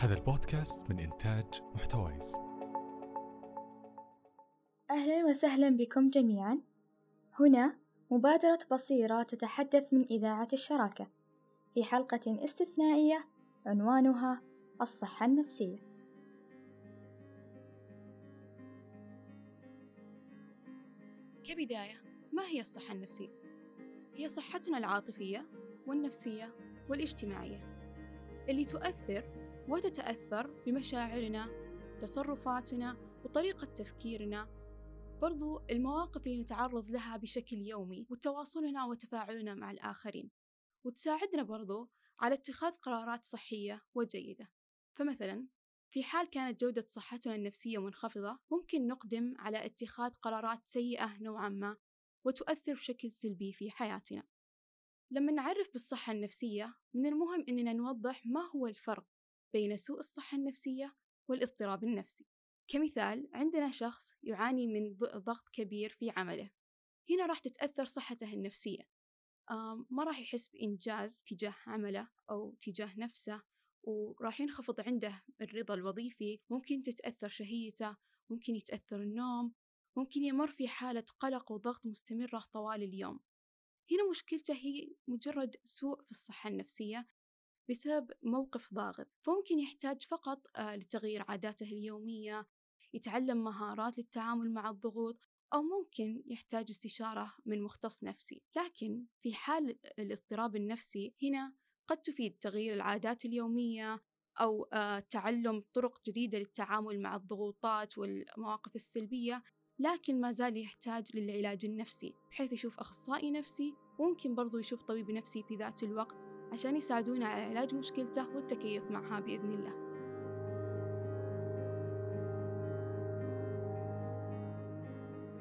هذا البودكاست من إنتاج محتويس. أهلا وسهلا بكم جميعا. هنا مبادرة بصيرة تتحدث من إذاعة الشراكة. في حلقة استثنائية عنوانها الصحة النفسية. كبداية ما هي الصحة النفسية؟ هي صحتنا العاطفية والنفسية والاجتماعية اللي تؤثر وتتأثر بمشاعرنا تصرفاتنا وطريقة تفكيرنا. برضو المواقف اللي نتعرض لها بشكل يومي وتواصلنا وتفاعلنا مع الآخرين. وتساعدنا برضو على اتخاذ قرارات صحية وجيدة. فمثلا في حال كانت جودة صحتنا النفسية منخفضة ممكن نقدم على اتخاذ قرارات سيئة نوعا ما وتؤثر بشكل سلبي في حياتنا. لما نعرف بالصحة النفسية من المهم أننا نوضح ما هو الفرق بين سوء الصحة النفسية والاضطراب النفسي. كمثال عندنا شخص يعاني من ضغط كبير في عمله. هنا راح تتأثر صحته النفسية. ما راح يحس بإنجاز تجاه عمله أو تجاه نفسه وراح ينخفض عنده الرضا الوظيفي. ممكن تتأثر شهيته ممكن يتأثر النوم ممكن يمر في حالة قلق وضغط مستمرة طوال اليوم. هنا مشكلته هي مجرد سوء في الصحة النفسية بسبب موقف ضاغط فممكن يحتاج فقط آه، لتغيير عاداته اليومية يتعلم مهارات للتعامل مع الضغوط أو ممكن يحتاج استشارة من مختص نفسي. لكن في حال الاضطراب النفسي هنا قد تفيد تغيير العادات اليومية أو آه، تعلم طرق جديدة للتعامل مع الضغوطات والمواقف السلبية لكن ما زال يحتاج للعلاج النفسي بحيث يشوف أخصائي نفسي وممكن برضو يشوف طبيب نفسي في ذات الوقت. عشان يساعدونه على علاج مشكلته والتكيف معها بإذن الله.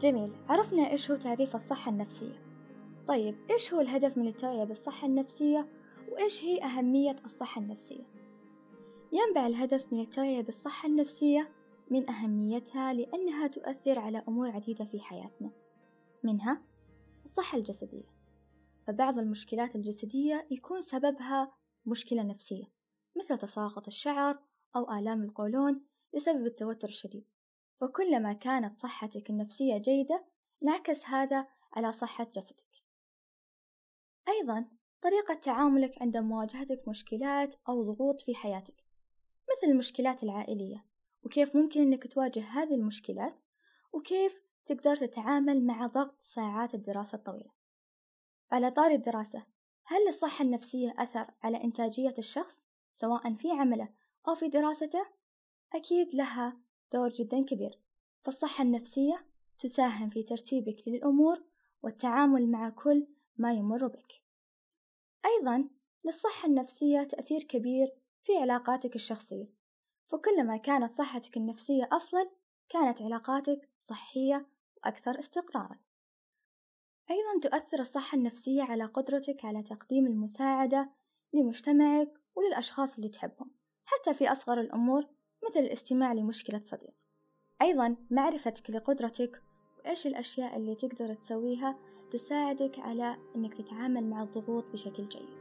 جميل عرفنا إيش هو تعريف الصحة النفسية. طيب إيش هو الهدف من التوعية بالصحة النفسية؟ وإيش هي أهمية الصحة النفسية؟ ينبع الهدف من التوعية بالصحة النفسية من أهميتها لأنها تؤثر على أمور عديدة في حياتنا منها الصحة الجسدية. فبعض المشكلات الجسدية يكون سببها مشكلة نفسية مثل تساقط الشعر أو آلام القولون بسبب التوتر الشديد. فكلما كانت صحتك النفسية جيدة انعكس هذا على صحة جسدك. أيضا طريقة تعاملك عند مواجهتك مشكلات أو ضغوط في حياتك مثل المشكلات العائلية وكيف ممكن أنك تواجه هذه المشكلات وكيف تقدر تتعامل مع ضغط ساعات الدراسة الطويلة. على طار الدراسة. هل للصحة النفسية أثر على إنتاجية الشخص سواء في عمله أو في دراسته؟ أكيد لها دور جدا كبير. فالصحة النفسية تساهم في ترتيبك للأمور والتعامل مع كل ما يمر بك. أيضا للصحة النفسية تأثير كبير في علاقاتك الشخصية. فكلما كانت صحتك النفسية أفضل كانت علاقاتك صحية وأكثر استقرارا. أيضا تؤثر الصحة النفسية على قدرتك على تقديم المساعدة لمجتمعك وللأشخاص اللي تحبهم حتى في أصغر الأمور مثل الاستماع لمشكلة صديق. أيضا معرفتك لقدرتك وإيش الأشياء اللي تقدر تسويها تساعدك على أنك تتعامل مع الضغوط بشكل جيد.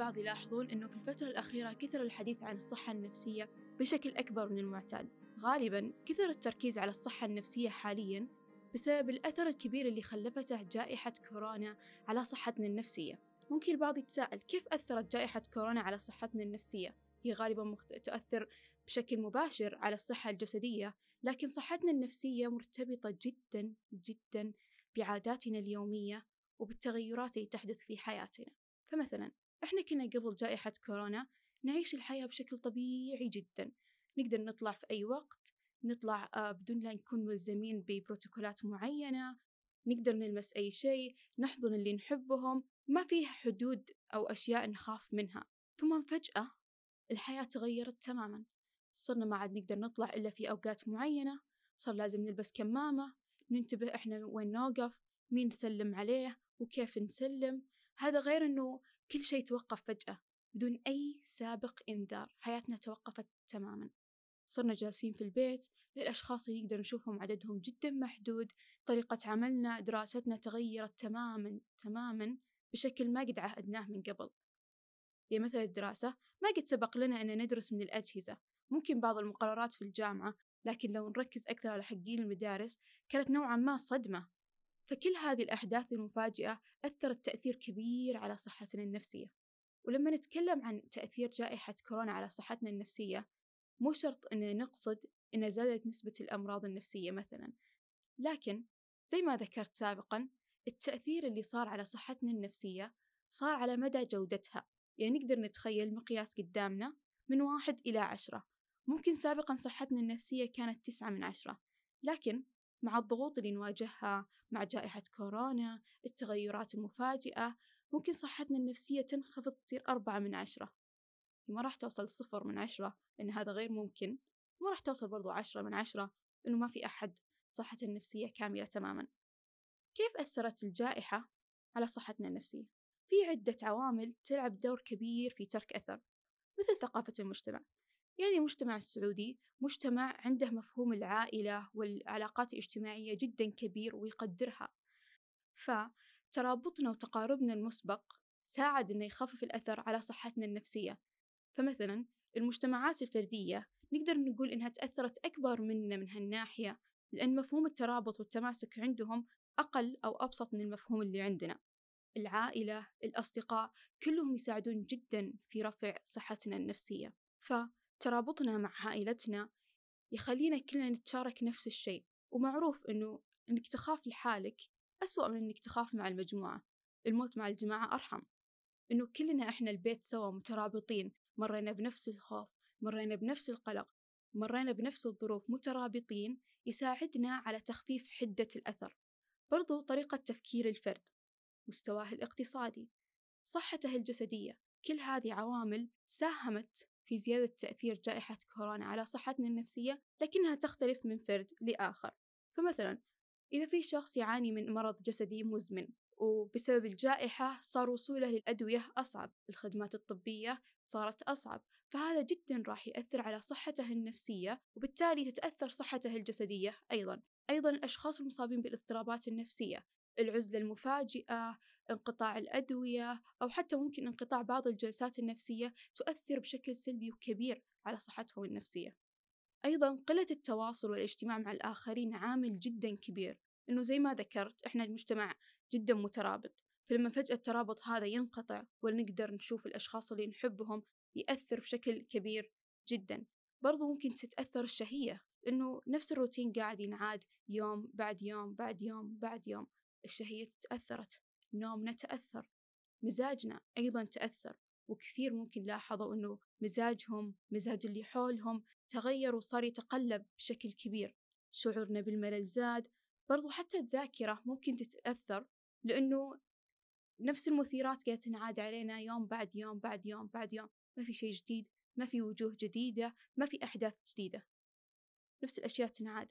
البعض يلاحظون أنه في الفترة الأخيرة كثر الحديث عن الصحة النفسية بشكل أكبر من المعتاد. غالبا كثر التركيز على الصحة النفسية حاليا بسبب الأثر الكبير اللي خلفته جائحة كورونا على صحتنا النفسية. ممكن البعض يتساءل كيف أثرت جائحة كورونا على صحتنا النفسية؟ هي غالبا تؤثر بشكل مباشر على الصحة الجسدية لكن صحتنا النفسية مرتبطة جدا جدا بعاداتنا اليومية وبالتغيرات اللي تحدث في حياتنا. فمثلا إحنا كنا قبل جائحة كورونا نعيش الحياة بشكل طبيعي جدا. نقدر نطلع في أي وقت نطلع آه، بدون لا نكون ملزمين ببروتوكولات معينة نقدر نلمس أي شيء نحضن اللي نحبهم ما فيه حدود أو أشياء نخاف منها. ثم فجأة الحياة تغيرت تماما. صرنا ما عاد نقدر نطلع إلا في أوقات معينة صار لازم نلبس كمامة ننتبه إحنا وين نوقف مين نسلم عليه وكيف نسلم. هذا غير إنه كل شيء توقف فجأة بدون أي سابق إنذار حياتنا توقفت تماما. صرنا جالسين في البيت الأشخاص اللي نقدر نشوفهم عددهم جدا محدود طريقة عملنا دراستنا تغيرت تماما تماما بشكل ما قد عهدناه من قبل. يعني مثل الدراسة ما قد سبق لنا أن ندرس من الأجهزة. ممكن بعض المقررات في الجامعة لكن لو نركز أكثر على حقين المدارس كانت نوعا ما صدمة. فكل هذه الأحداث المفاجئة أثرت تأثير كبير على صحتنا النفسية. ولما نتكلم عن تأثير جائحة كورونا على صحتنا النفسية مو شرط أن نقصد أن زادت نسبة الأمراض النفسية مثلا. لكن زي ما ذكرت سابقا التأثير اللي صار على صحتنا النفسية صار على مدى جودتها. يعني نقدر نتخيل مقياس قدامنا من واحد إلى عشرة. ممكن سابقا صحتنا النفسية كانت تسعة من عشرة. لكن مع الضغوط اللي نواجهها مع جائحة كورونا التغيرات المفاجئة. ممكن صحتنا النفسية تنخفض تصير أربعة من عشرة. ما راح توصل صفر من عشرة لأن هذا غير ممكن. وما راح توصل برضو عشرة من عشرة لأنه ما في أحد. صحته النفسية كاملة تماما. كيف أثرت الجائحة على صحتنا النفسية؟ في عدة عوامل تلعب دور كبير في ترك أثر مثل ثقافة المجتمع. يعني المجتمع السعودي مجتمع عنده مفهوم العائلة والعلاقات الاجتماعية جدا كبير ويقدرها. فترابطنا وتقاربنا المسبق ساعد أنه يخفف الأثر على صحتنا النفسية. فمثلا المجتمعات الفردية نقدر نقول إنها تأثرت أكبر منا من هالناحية لأن مفهوم الترابط والتماسك عندهم أقل أو أبسط من المفهوم اللي عندنا. العائلة الأصدقاء كلهم يساعدون جدا في رفع صحتنا النفسية. فترابطنا مع عائلتنا يخلينا كلنا نتشارك نفس الشيء ومعروف أنه أنك تخاف لحالك أسوأ من أنك تخاف مع المجموعة. الموت مع الجماعة أرحم. أنه كلنا إحنا البيت سوا مترابطين مرينا بنفس الخوف مرينا بنفس القلق مرينا بنفس الظروف مترابطين يساعدنا على تخفيف حدة الأثر. برضو طريقة تفكير الفرد مستواه الاقتصادي صحته الجسدية كل هذه عوامل ساهمت في زيادة تأثير جائحة كورونا على صحتنا النفسية لكنها تختلف من فرد لآخر. فمثلا إذا في شخص يعاني من مرض جسدي مزمن وبسبب الجائحة صار وصوله للأدوية أصعب الخدمات الطبية صارت أصعب فهذا جدا راح يأثر على صحته النفسية وبالتالي تتأثر صحته الجسدية أيضا. أيضا الأشخاص المصابين بالاضطرابات النفسية العزلة المفاجئة انقطاع الأدوية أو حتى ممكن انقطاع بعض الجلسات النفسية تؤثر بشكل سلبي وكبير على صحتهم النفسية. أيضا قلة التواصل والاجتماع مع الآخرين عامل جدا كبير إنه زي ما ذكرت إحنا المجتمع جدا مترابط فلما فجأة الترابط هذا ينقطع ولا نقدر نشوف الأشخاص اللي نحبهم يأثر بشكل كبير جدا. برضو ممكن تتأثر الشهية إنه نفس الروتين قاعد ينعاد يوم بعد يوم بعد يوم بعد يوم الشهية تأثرت نومنا تأثر مزاجنا أيضا تأثر وكثير ممكن لاحظوا أنه مزاجهم مزاج اللي حولهم تغير وصار يتقلب بشكل كبير. شعورنا بالملل زاد برضو حتى الذاكرة ممكن تتأثر لأنه نفس المثيرات قاعدة تنعاد علينا يوم بعد يوم بعد يوم بعد يوم. ما في شيء جديد ما في وجوه جديدة ما في أحداث جديدة. نفس الأشياء تنعاد.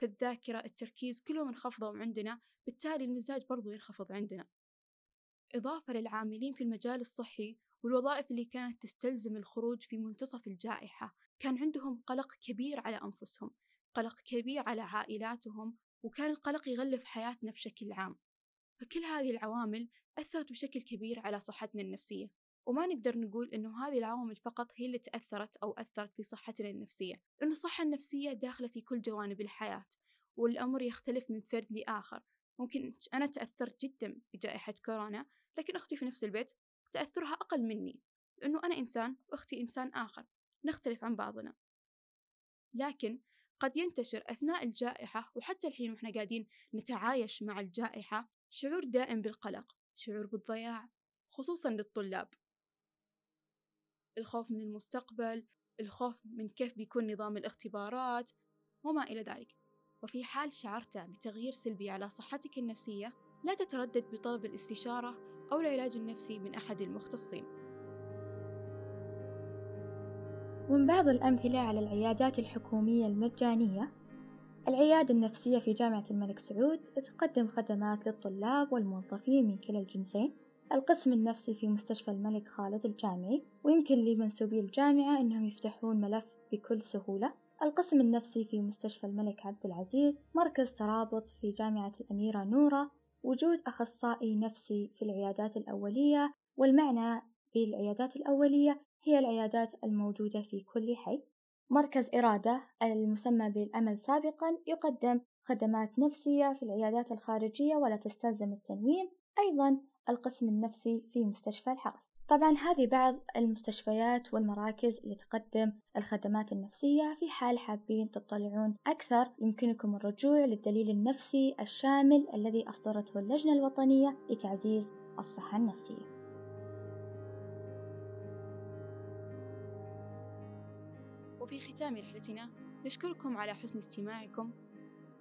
فالذاكرة التركيز كلهم انخفضوا عندنا بالتالي المزاج برضو ينخفض عندنا. إضافة للعاملين في المجال الصحي والوظائف اللي كانت تستلزم الخروج في منتصف الجائحة. كان عندهم قلق كبير على أنفسهم قلق كبير على عائلاتهم وكان القلق يغلف حياتنا بشكل عام. فكل هذه العوامل أثرت بشكل كبير على صحتنا النفسية. وما نقدر نقول إنه هذه العوامل فقط هي اللي تأثرت أو أثرت في صحتنا النفسية. لأن الصحة النفسية داخلة في كل جوانب الحياة والأمر يختلف من فرد لآخر. ممكن أنا تأثرت جدا بجائحة كورونا لكن أختي في نفس البيت تأثرها أقل مني لأنه أنا إنسان وأختي إنسان آخر نختلف عن بعضنا. لكن قد ينتشر أثناء الجائحة وحتى الحين وإحنا قاعدين نتعايش مع الجائحة شعور دائم بالقلق شعور بالضياع خصوصا للطلاب. الخوف من المستقبل الخوف من كيف بيكون نظام الاختبارات وما إلى ذلك. وفي حال شعرت بتغيير سلبي على صحتك النفسية لا تتردد بطلب الاستشارة أو العلاج النفسي من أحد المختصين. ومن بعض الأمثلة على العيادات الحكومية المجانية العيادة النفسية في جامعة الملك سعود تقدم خدمات للطلاب والموظفين من كلا الجنسين القسم النفسي في مستشفى الملك خالد الجامعي ويمكن لمنسوبي الجامعة أنهم يفتحون ملف بكل سهولة. القسم النفسي في مستشفى الملك عبد العزيز مركز ترابط في جامعة الأميرة نورة وجود أخصائي نفسي في العيادات الأولية والمعنى بالعيادات الأولية هي العيادات الموجودة في كل حي. مركز إرادة المسمى بالأمل سابقا يقدم خدمات نفسية في العيادات الخارجية ولا تستلزم التنويم أيضا القسم النفسي في مستشفى الحرس. طبعا هذه بعض المستشفيات والمراكز اللي تقدم الخدمات النفسية في حال حابين تطلعون أكثر. يمكنكم الرجوع للدليل النفسي الشامل الذي أصدرته اللجنة الوطنية لتعزيز الصحة النفسية. وفي ختام رحلتنا نشكركم على حسن استماعكم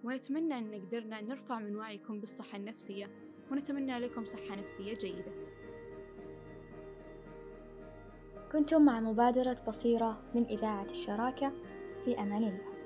ونتمنى أن قدرنا نرفع من وعيكم بالصحة النفسية ونتمنى لكم صحة نفسية جيدة. كنتم مع مبادرة بصيرة من إذاعة الشراكة في أمان الله.